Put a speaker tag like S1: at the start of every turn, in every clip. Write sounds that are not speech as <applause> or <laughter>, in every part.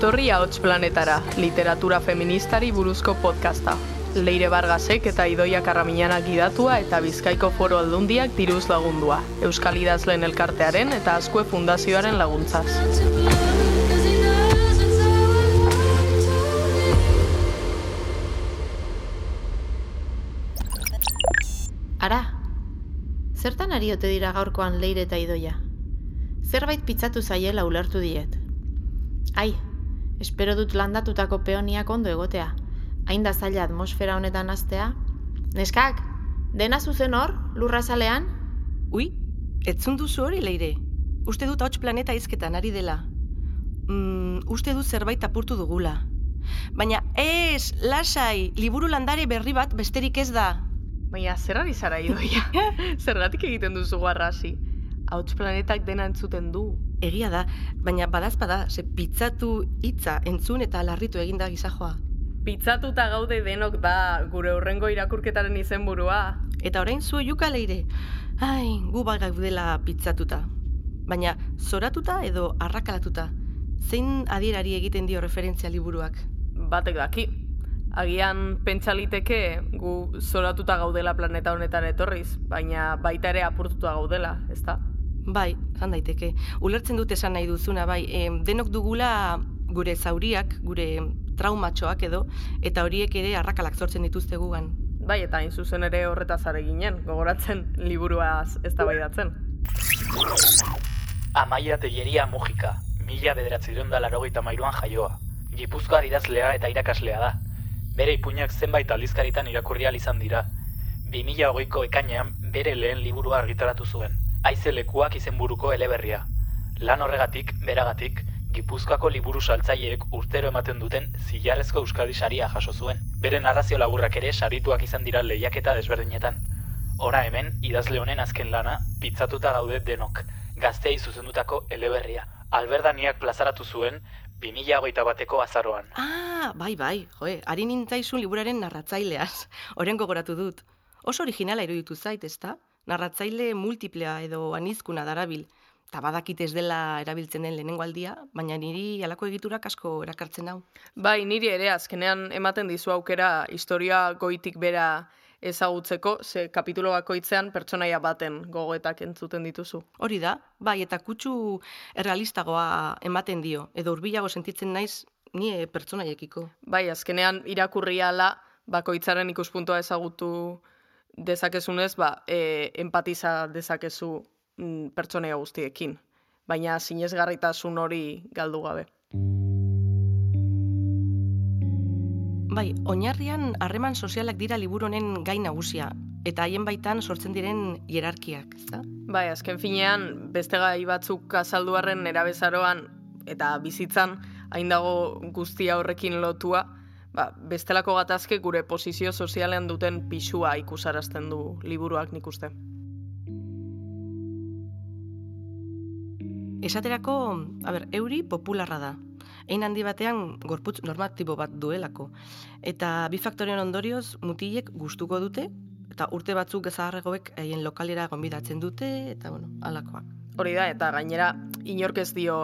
S1: etorri ahots planetara, literatura feministari buruzko podcasta. Leire Bargasek eta Idoia Karramiñanak gidatua eta Bizkaiko Foro Aldundiak diruz lagundua. Euskal Idazleen Elkartearen eta Azkue Fundazioaren laguntzaz.
S2: Ara, zertan ari ote dira gaurkoan leire eta idoia? Zerbait pitzatu zaiela ulertu diet. Ai, espero dut landatutako peoniak ondo egotea. Hain da zaila atmosfera honetan astea. Neskak, dena zuzen hor, lurra zalean?
S3: Ui, etzun duzu hori leire. Uste dut hauts planeta izketan ari dela. Mm, uste dut zerbait apurtu dugula. Baina ez, lasai, liburu landare berri bat besterik ez da.
S1: Baina zer ari zara idoia? <laughs> Zergatik egiten duzu garrasi? Hauts planetak dena entzuten du.
S3: Egia da, baina badazpada, ze pitzatu hitza entzun eta larritu eginda gizajoa.
S1: Pitzatuta gaude denok da gure urrengo irakurketaren izenburua.
S3: Eta orain zu juka leire. Ai, gu bai gaudela pitzatuta. Baina zoratuta edo arrakalatuta. Zein adierari egiten dio referentzia liburuak?
S1: Batek daki. Agian pentsaliteke gu zoratuta gaudela planeta honetan etorriz, baina baita ere apurtuta gaudela, ezta?
S3: Bai, zan daiteke. Ulertzen dut esan nahi duzuna, bai, em, denok dugula gure zauriak, gure traumatxoak edo, eta horiek ere arrakalak sortzen dituzte gugan.
S1: Bai, eta hain zuzen ere horretaz are ginen, gogoratzen liburuaz ez da
S4: Amaia Telleria Mujika, mila bederatzireun da larogeita mairuan jaioa. Gipuzkoa idazlea eta irakaslea da. Bere ipuinak zenbait aldizkaritan irakurri ahal izan dira. 2008ko ekainean bere lehen liburua argitaratu zuen. Aize lekuak izenburuko eleberria. Lan horregatik, beragatik, Gipuzkoako liburu saltzaileek urtero ematen duten zilarrezko Euskadi saria jaso zuen. Bere narrazio laburrak ere sarituak izan dira lehiaketa desberdinetan. Ora hemen, idazle honen azken lana, pitzatuta gaude denok, gaztei zuzendutako eleberria. Alberdaniak plazaratu zuen, 2008 bateko azaroan.
S3: Ah, bai, bai, joe, ari nintzaizun liburaren narratzaileaz. Oren gogoratu dut. Oso originala iruditu zait, ezta? Narratzaile multiplea edo anizkuna darabil. Ta badakit ez dela erabiltzen den lehenengo aldia, baina niri halako egiturak asko erakartzen hau.
S1: Bai, niri ere azkenean ematen dizu aukera historia goitik bera ezagutzeko, ze kapitulo bakoitzean pertsonaia baten gogoetak entzuten dituzu.
S3: Hori da, bai, eta kutsu errealistagoa ematen dio, edo hurbilago sentitzen naiz ni pertsonaiekiko.
S1: Bai, azkenean irakurriala bakoitzaren ikuspuntua ezagutu dezakezunez, ba, e, empatiza dezakezu mm, pertsonaia guztiekin, baina sinesgarritasun hori galdu gabe.
S3: Bai, oinarrian harreman sozialak dira liburu honen gai nagusia eta haien baitan sortzen diren hierarkiak, ezta?
S1: Bai, azken finean beste gai batzuk azalduarren erabezaroan eta bizitzan hain dago guztia horrekin lotua, ba, bestelako gatazke gure posizio sozialean duten pisua ikusarazten du liburuak nik uste.
S3: Esaterako, a ber, euri popularra da. Ein handi batean gorputz normatibo bat duelako. Eta bi faktorien ondorioz mutilek gustuko dute, eta urte batzuk gezaharregoek haien lokalera gonbidatzen dute, eta bueno, alakoak.
S1: Hori da, eta gainera, inork ez dio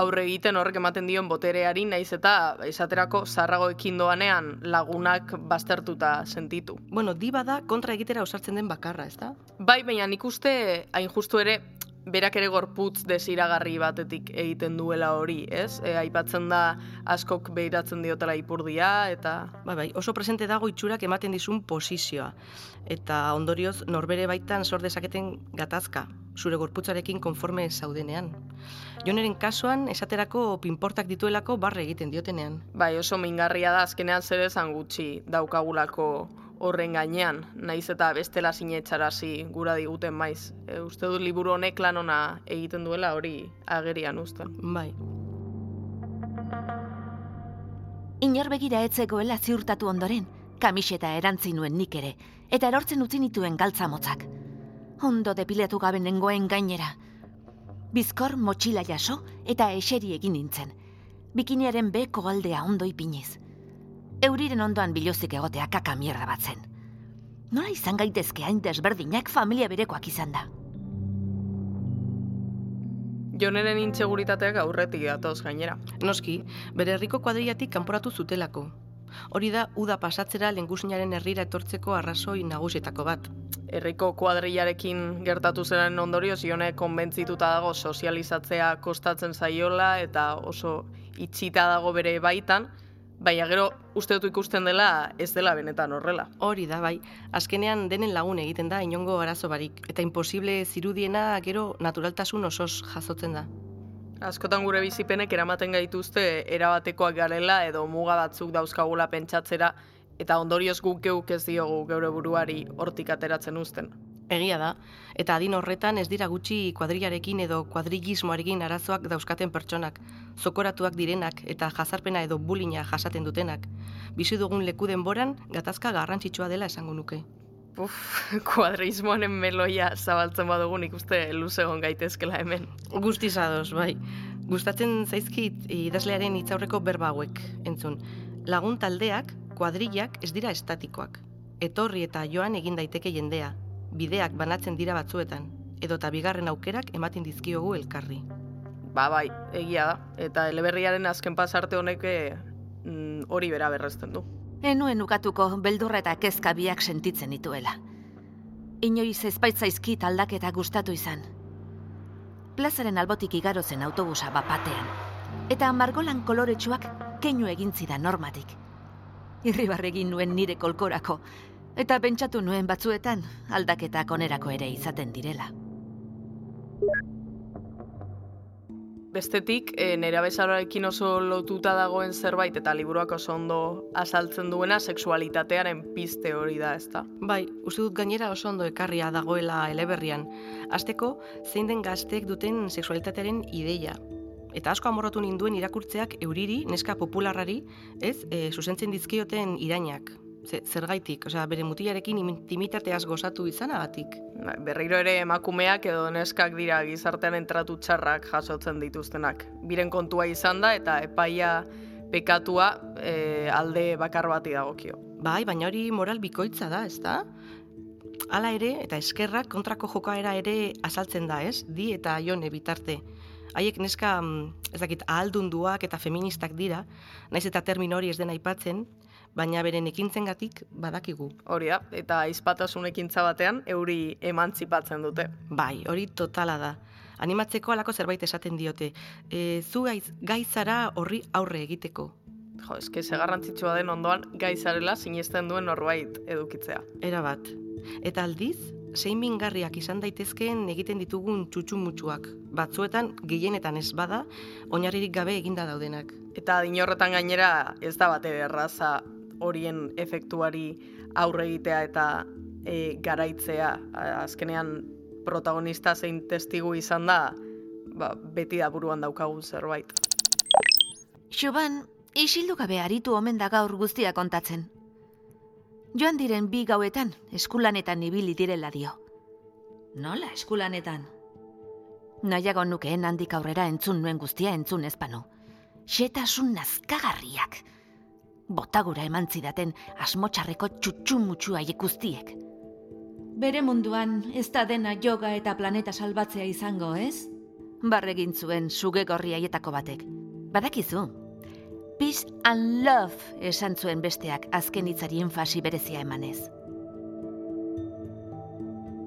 S1: aurre egiten horrek ematen dion botereari, naiz eta esaterako zarragoekin doanean lagunak baztertuta sentitu.
S3: Bueno, di bada kontra egitera osartzen den bakarra, ez da?
S1: Bai, baina nik uste, hain justu ere, berak ere gorputz desiragarri batetik egiten duela hori, ez? E, aipatzen da askok behiratzen diotela ipurdia, eta...
S3: Bai, bai, oso presente dago itxurak ematen dizun posizioa. Eta ondorioz, norbere baitan sor dezaketen gatazka, zure gorputzarekin konforme zaudenean. Joneren kasuan, esaterako pinportak dituelako barre egiten diotenean.
S1: Bai, oso mingarria da, azkenean zer esan gutxi daukagulako horren gainean, naiz eta bestela sinetxarazi gura diguten maiz. E, uste dut liburu honek lan ona egiten duela hori agerian uste.
S3: Bai.
S5: Inor begira etzegoela ziurtatu ondoren, kamiseta erantzi nuen nik ere, eta erortzen utzi nituen galtza motzak. Ondo depiletu gabe nengoen gainera. Bizkor motxila jaso eta eseri egin nintzen. Bikiniaren beko aldea ondo ipiniz euriren ondoan biluzik egotea kaka mierda bat zen. Nola izan gaitezke hain desberdinak familia berekoak izan da?
S1: Joneren intseguritateak aurretik datoz gainera.
S3: Noski, bere herriko kuadrillatik kanporatu zutelako. Hori da, uda pasatzera lengusinaren herrira etortzeko arrazoi nagusietako bat.
S1: Herriko kuadrillarekin gertatu zeren ondorioz Jone konbentzituta dago sozializatzea kostatzen zaiola eta oso itxita dago bere baitan, baina gero uste dut ikusten dela ez dela benetan horrela.
S3: Hori da, bai. Azkenean denen lagun egiten da inongo arazo barik. Eta imposible zirudiena gero naturaltasun osoz jasotzen da.
S1: Askotan gure bizipenek eramaten gaituzte erabatekoak garela edo muga batzuk dauzkagula pentsatzera eta ondorioz guk geuk ez diogu geure buruari hortik ateratzen uzten.
S3: Egia da, eta adin horretan ez dira gutxi kuadrilarekin edo kuadrigismoarekin arazoak dauzkaten pertsonak, zokoratuak direnak eta jazarpena edo bulina jasaten dutenak. Bizi dugun leku denboran gatazka garrantzitsua dela esango nuke.
S1: Uf, <laughs> kuadrismoanen meloia zabaltzen badugu nik uste luze egon gaitezkela hemen.
S3: Guztiz ados, bai. Gustatzen zaizkit idazlearen hitzaurreko berba hauek, entzun. Lagun taldeak, kuadrillak ez dira estatikoak. Etorri eta joan egin daiteke jendea. Bideak banatzen dira batzuetan. Edota bigarren aukerak ematen dizkiogu elkarri.
S1: Ba bai, egia da. Eta eleberriaren azken pasarte honek eh, mm, hori bera berrezten du.
S5: Enuen ukatuko beldurra eta kezka biak sentitzen dituela. Inoiz ezpaitzaizkit aldaketa gustatu izan. Plazaren albotik igaro zen autobusa bapatean. Eta margolan koloretsuak keinu egin zidan normatik. Irribarregin nuen nire kolkorako. Eta pentsatu nuen batzuetan aldaketak onerako ere izaten direla.
S1: Bestetik, e, nera bezaroekin oso lotuta dagoen zerbait eta liburuak oso ondo azaltzen duena sexualitatearen piste hori da, ezta?
S3: Bai, uste dut gainera oso ondo ekarria dagoela eleberrian. Azteko, zein den gazteek duten sexualitatearen ideia. Eta asko amorrotu ninduen irakurtzeak euriri, neska popularrari, ez, e, zuzentzen dizkioten irainak. Ze, zergaitik, osea, bere mutilarekin intimitateaz gozatu izanagatik.
S1: Ba, berriro ere emakumeak edo neskak dira gizartean entratu txarrak jasotzen dituztenak. Biren kontua izan da eta epaia pekatua e, alde bakar bati dagokio.
S3: Bai, baina hori moral bikoitza da, ez da? Hala ere, eta eskerrak kontrako jokaera ere azaltzen da, ez? Di eta jone bitarte. Haiek neska, mm, ez dakit, ahaldunduak eta feministak dira, naiz eta termin hori ez den aipatzen, baina beren ekintzengatik badakigu.
S1: Hori da, eta izpatasun ekintza batean euri emantzipatzen dute.
S3: Bai, hori totala da. Animatzeko alako zerbait esaten diote. E, zu gaiz, gaizara horri aurre egiteko.
S1: Jo, eske ze garrantzitsua den ondoan gaizarela sinesten duen norbait edukitzea.
S3: Era bat. Eta aldiz, zein mingarriak izan daitezkeen egiten ditugun txutxumutxuak. Batzuetan, gehienetan ez bada, oinarririk gabe eginda daudenak.
S1: Eta dinorretan gainera ez da bate erraza horien efektuari aurre egitea eta e, garaitzea azkenean protagonista zein testigu izan da ba, beti da buruan daukagun zerbait.
S5: Xuban, isildu gabe aritu omen da gaur guztia kontatzen. Joan diren bi gauetan eskulanetan ibili direla dio. Nola eskulanetan? Nahiago nukeen handik aurrera entzun nuen guztia entzun ezpanu. Xetasun nazkagarriak botagura eman zidaten asmotxarreko txutxumutxua guztiek. Bere munduan ez da dena yoga eta planeta salbatzea izango, ez? Barregin zuen suge gorri aietako batek. Badakizu, peace and love esan zuen besteak azken hitzari enfasi berezia emanez.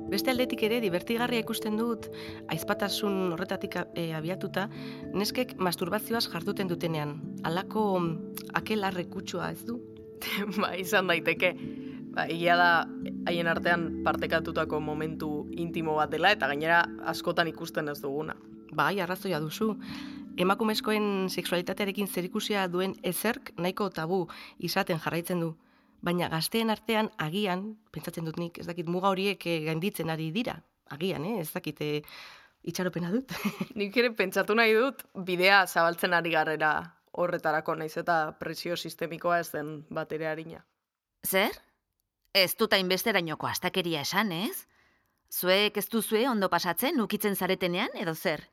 S3: Beste aldetik ere, divertigarria ikusten dut, aizpatasun horretatik e, abiatuta, neskek masturbazioaz jarduten dutenean. Alako mm, akelarre kutsua ez du? <laughs>
S1: ba, izan daiteke. Ba, egia da, haien artean partekatutako momentu intimo bat dela, eta gainera askotan ikusten ez duguna.
S3: Bai, arrazoia duzu. Emakumezkoen sexualitatearekin zerikusia duen ezerk nahiko tabu izaten jarraitzen du baina gazteen artean agian, pentsatzen dut nik, ez dakit muga horiek eh, gainditzen ari dira, agian, eh? ez dakit eh, itxaropena dut. <laughs>
S1: nik ere pentsatu nahi dut, bidea zabaltzen ari garrera horretarako naiz eta presio sistemikoa ez den batere harina.
S5: Zer? Ez dut hainbesterainoko astakeria esan, ez? Zuek ez duzue ondo pasatzen ukitzen zaretenean edo zer?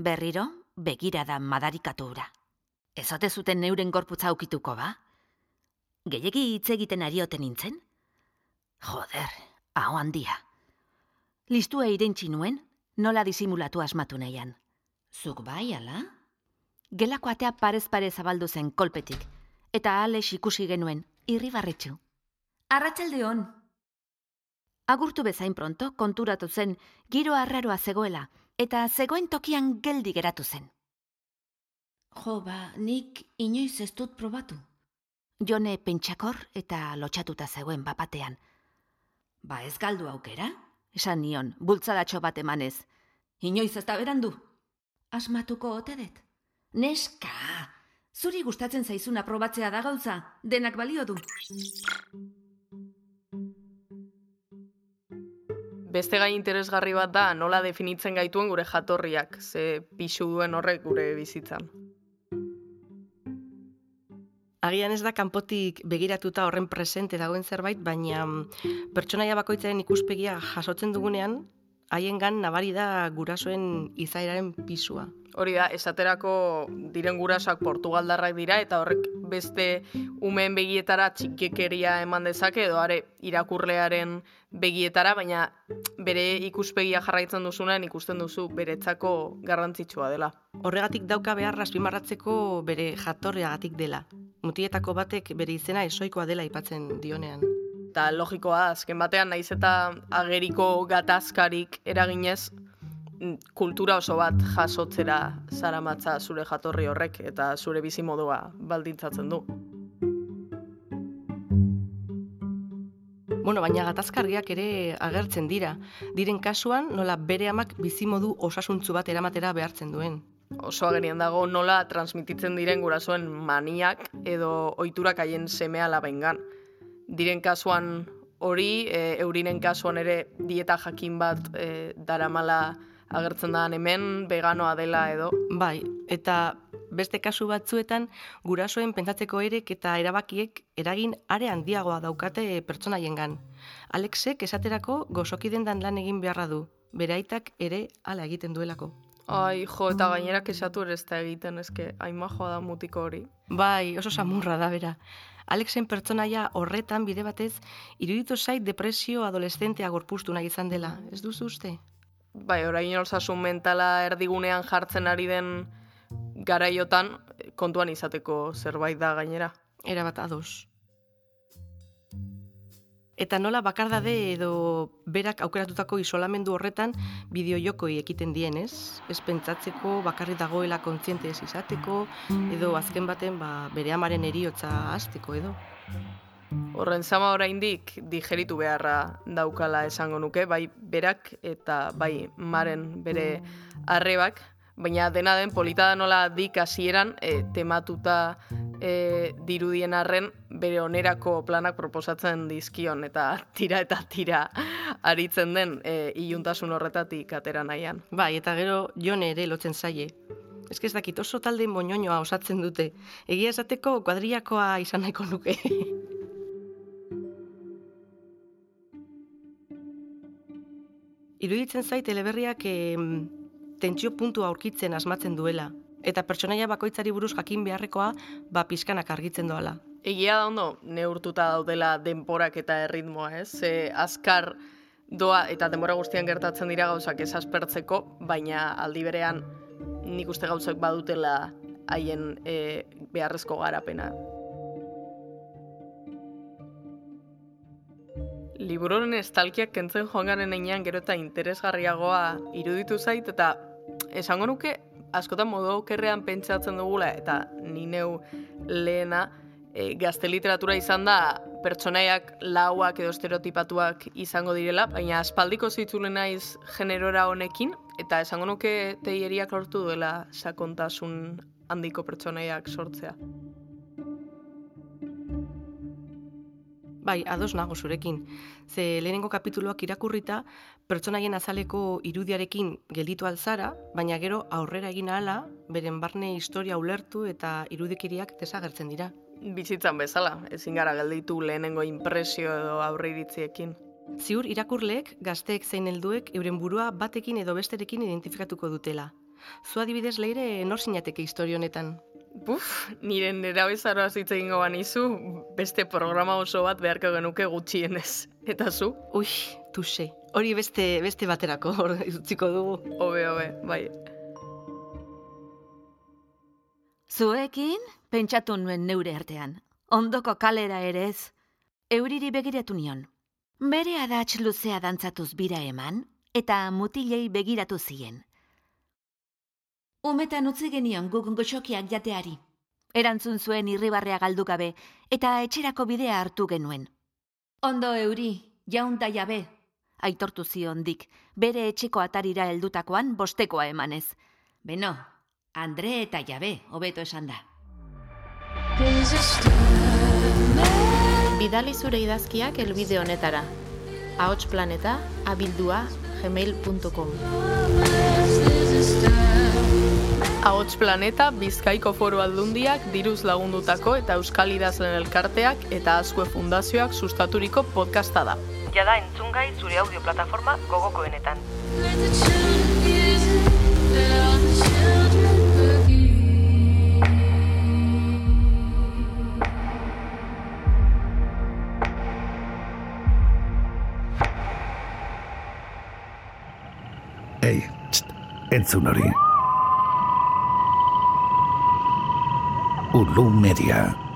S5: Berriro, begira da madarikatu ura. Ezote zuten neuren gorputza ukituko ba? Gehiegi hitz egiten arioten nintzen? Joder, hau handia. Listua irentzi nuen, nola disimulatu asmatu nahian. Zuk bai, ala? Gelako atea parez pare zabaldu zen kolpetik, eta ales ikusi genuen, irribarretxu.
S6: Arratxalde hon.
S5: Agurtu bezain pronto, konturatu zen, giro arraroa zegoela, eta zegoen tokian geldi geratu zen.
S6: Jo, ba, nik inoiz ez dut probatu.
S5: Jone pentsakor eta lotxatuta zegoen bapatean.
S6: Ba, ez galdu aukera?
S5: Esan nion, bultzadatxo bat emanez.
S6: Inoiz ez da berandu.
S5: Asmatuko ote dut?
S6: Neska! Zuri gustatzen zaizuna probatzea da gauza, denak balio du.
S1: Beste gai interesgarri bat da nola definitzen gaituen gure jatorriak, ze pixu duen horrek gure bizitzan.
S3: Agian ez da kanpotik begiratuta horren presente dagoen zerbait, baina pertsonaia bakoitzaren ikuspegia jasotzen dugunean, haiengan nabari da gurasoen izaeraren pisua.
S1: Hori da, esaterako diren gurasoak portugaldarrak dira eta horrek beste umeen begietara txikekeria eman dezake edo are irakurlearen begietara, baina bere ikuspegia jarraitzen duzunean ikusten duzu beretzako garrantzitsua dela.
S3: Horregatik dauka behar azpimarratzeko bere jatorriagatik dela. Mutietako batek bere izena esoikoa dela aipatzen dionean.
S1: Eta logikoa, azken batean naiz eta ageriko gatazkarik eraginez, mm, kultura oso bat jasotzera zaramatza zure jatorri horrek eta zure bizimodua baldintzatzen du.
S3: Bueno, baina gatazkarriak ere agertzen dira. Diren kasuan, nola bere amak bizimodu osasuntzu bat eramatera behartzen duen.
S1: Oso agerian dago nola transmititzen diren gurasoen maniak edo ohiturak haien semea labengan. Diren kasuan hori, e, eurinen kasuan ere dieta jakin bat e, daramala agertzen da hemen, veganoa dela edo.
S3: Bai, eta beste kasu batzuetan gurasoen pentsatzeko erek eta erabakiek eragin are handiagoa daukate pertsonaiengan. Alexek esaterako gozoki dendan lan egin beharra du, beraitak ere hala egiten duelako.
S1: Ai, jo, eta gainerak esatu ere ez da egiten, eske, aimajoa da mutiko hori.
S3: Bai, oso samurra da bera. Alexen pertsonaia horretan bide batez, iruditu zait depresio adolescentea gorpustu nahi izan dela, ez duzu uste?
S1: Bai, orain osasun mentala erdigunean jartzen ari den garaiotan kontuan izateko zerbait da gainera.
S3: Era bat ados. Eta nola bakardade edo berak aukeratutako isolamendu horretan bideojokoi ekiten dien, ez? Ez pentsatzeko bakarri dagoela kontziente ez izateko, edo azken baten ba, bere amaren eriotza hasteko edo.
S1: Horren zama oraindik digeritu beharra daukala esango nuke, bai berak eta bai maren bere arrebak, baina dena den polita da nola dik hasieran e, tematuta e, dirudien arren bere onerako planak proposatzen dizkion eta <laughs> tira eta tira aritzen den e, iluntasun horretatik atera nahian.
S3: Bai, eta gero jone ere lotzen zaie. Ez ez dakit oso talde moñoñoa osatzen dute. Egia esateko kuadriakoa izan nahiko nuke. <laughs> Iruditzen zait eleberriak em, tentsio puntua aurkitzen asmatzen duela. Eta pertsonaia bakoitzari buruz jakin beharrekoa, ba pizkanak argitzen doala.
S1: Egia da ondo neurtuta daudela denporak eta erritmoa, ez? Ze azkar doa eta denbora guztian gertatzen dira gauzak ez aspertzeko, baina aldi berean nik uste gauzak badutela haien e, beharrezko garapena. Libururen estalkiak kentzen joan garen einean gero eta interesgarriagoa iruditu zait eta esango nuke askotan modu okerrean pentsatzen dugula eta ni neu lehena e, gazte literatura izan da pertsonaiak lauak edo estereotipatuak izango direla, baina aspaldiko zitzule naiz generora honekin eta esango nuke teieriak lortu duela sakontasun handiko pertsonaiak sortzea.
S3: Bai, ados nago zurekin. Ze lehenengo kapituloak irakurrita, pertsonaien azaleko irudiarekin gelditu alzara, baina gero aurrera egin ahala, beren barne historia ulertu eta irudikiriak desagertzen dira.
S1: Bizitzan bezala, ezin gara gelditu lehenengo impresio edo aurre iritziekin.
S3: Ziur irakurleek, gazteek zein helduek euren burua batekin edo besterekin identifikatuko dutela. Zu adibidez leire nor sinateke historio honetan.
S1: Buf, nire nera bezaroa hitz egingo banizu, beste programa oso bat beharko genuke gutxienez. Eta zu?
S3: Ui, tuxe. Hori beste beste baterako <laughs> hor utziko dugu.
S1: Hobe, hobe, bai.
S5: Zuekin, pentsatu nuen neure artean. Ondoko kalera ere ez. Euriri begiratu nion. Bere adatx luzea dantzatuz bira eman, eta mutilei begiratu zien.
S6: Umetan utzi genion guk goxokiak jateari.
S5: Erantzun zuen irribarrea galdu gabe, eta etxerako bidea hartu genuen.
S6: Ondo euri, jaun da jabe.
S5: Aitortu zion dik, bere etxeko atarira heldutakoan bostekoa emanez.
S6: Beno, Andre eta jabe, hobeto esan da.
S2: Bidali zure idazkiak elbide honetara. Ahotsplaneta abildua gmail.com
S1: Ahots Planeta, Bizkaiko Foru Aldundiak, diruz lagundutako eta Euskal Idazlen Elkarteak eta Azkue Fundazioak sustaturiko podcasta da.
S3: Jada entzungai zure audio plataforma gogokoenetan.
S7: Ei, txt, entzun hori. Hulu Media.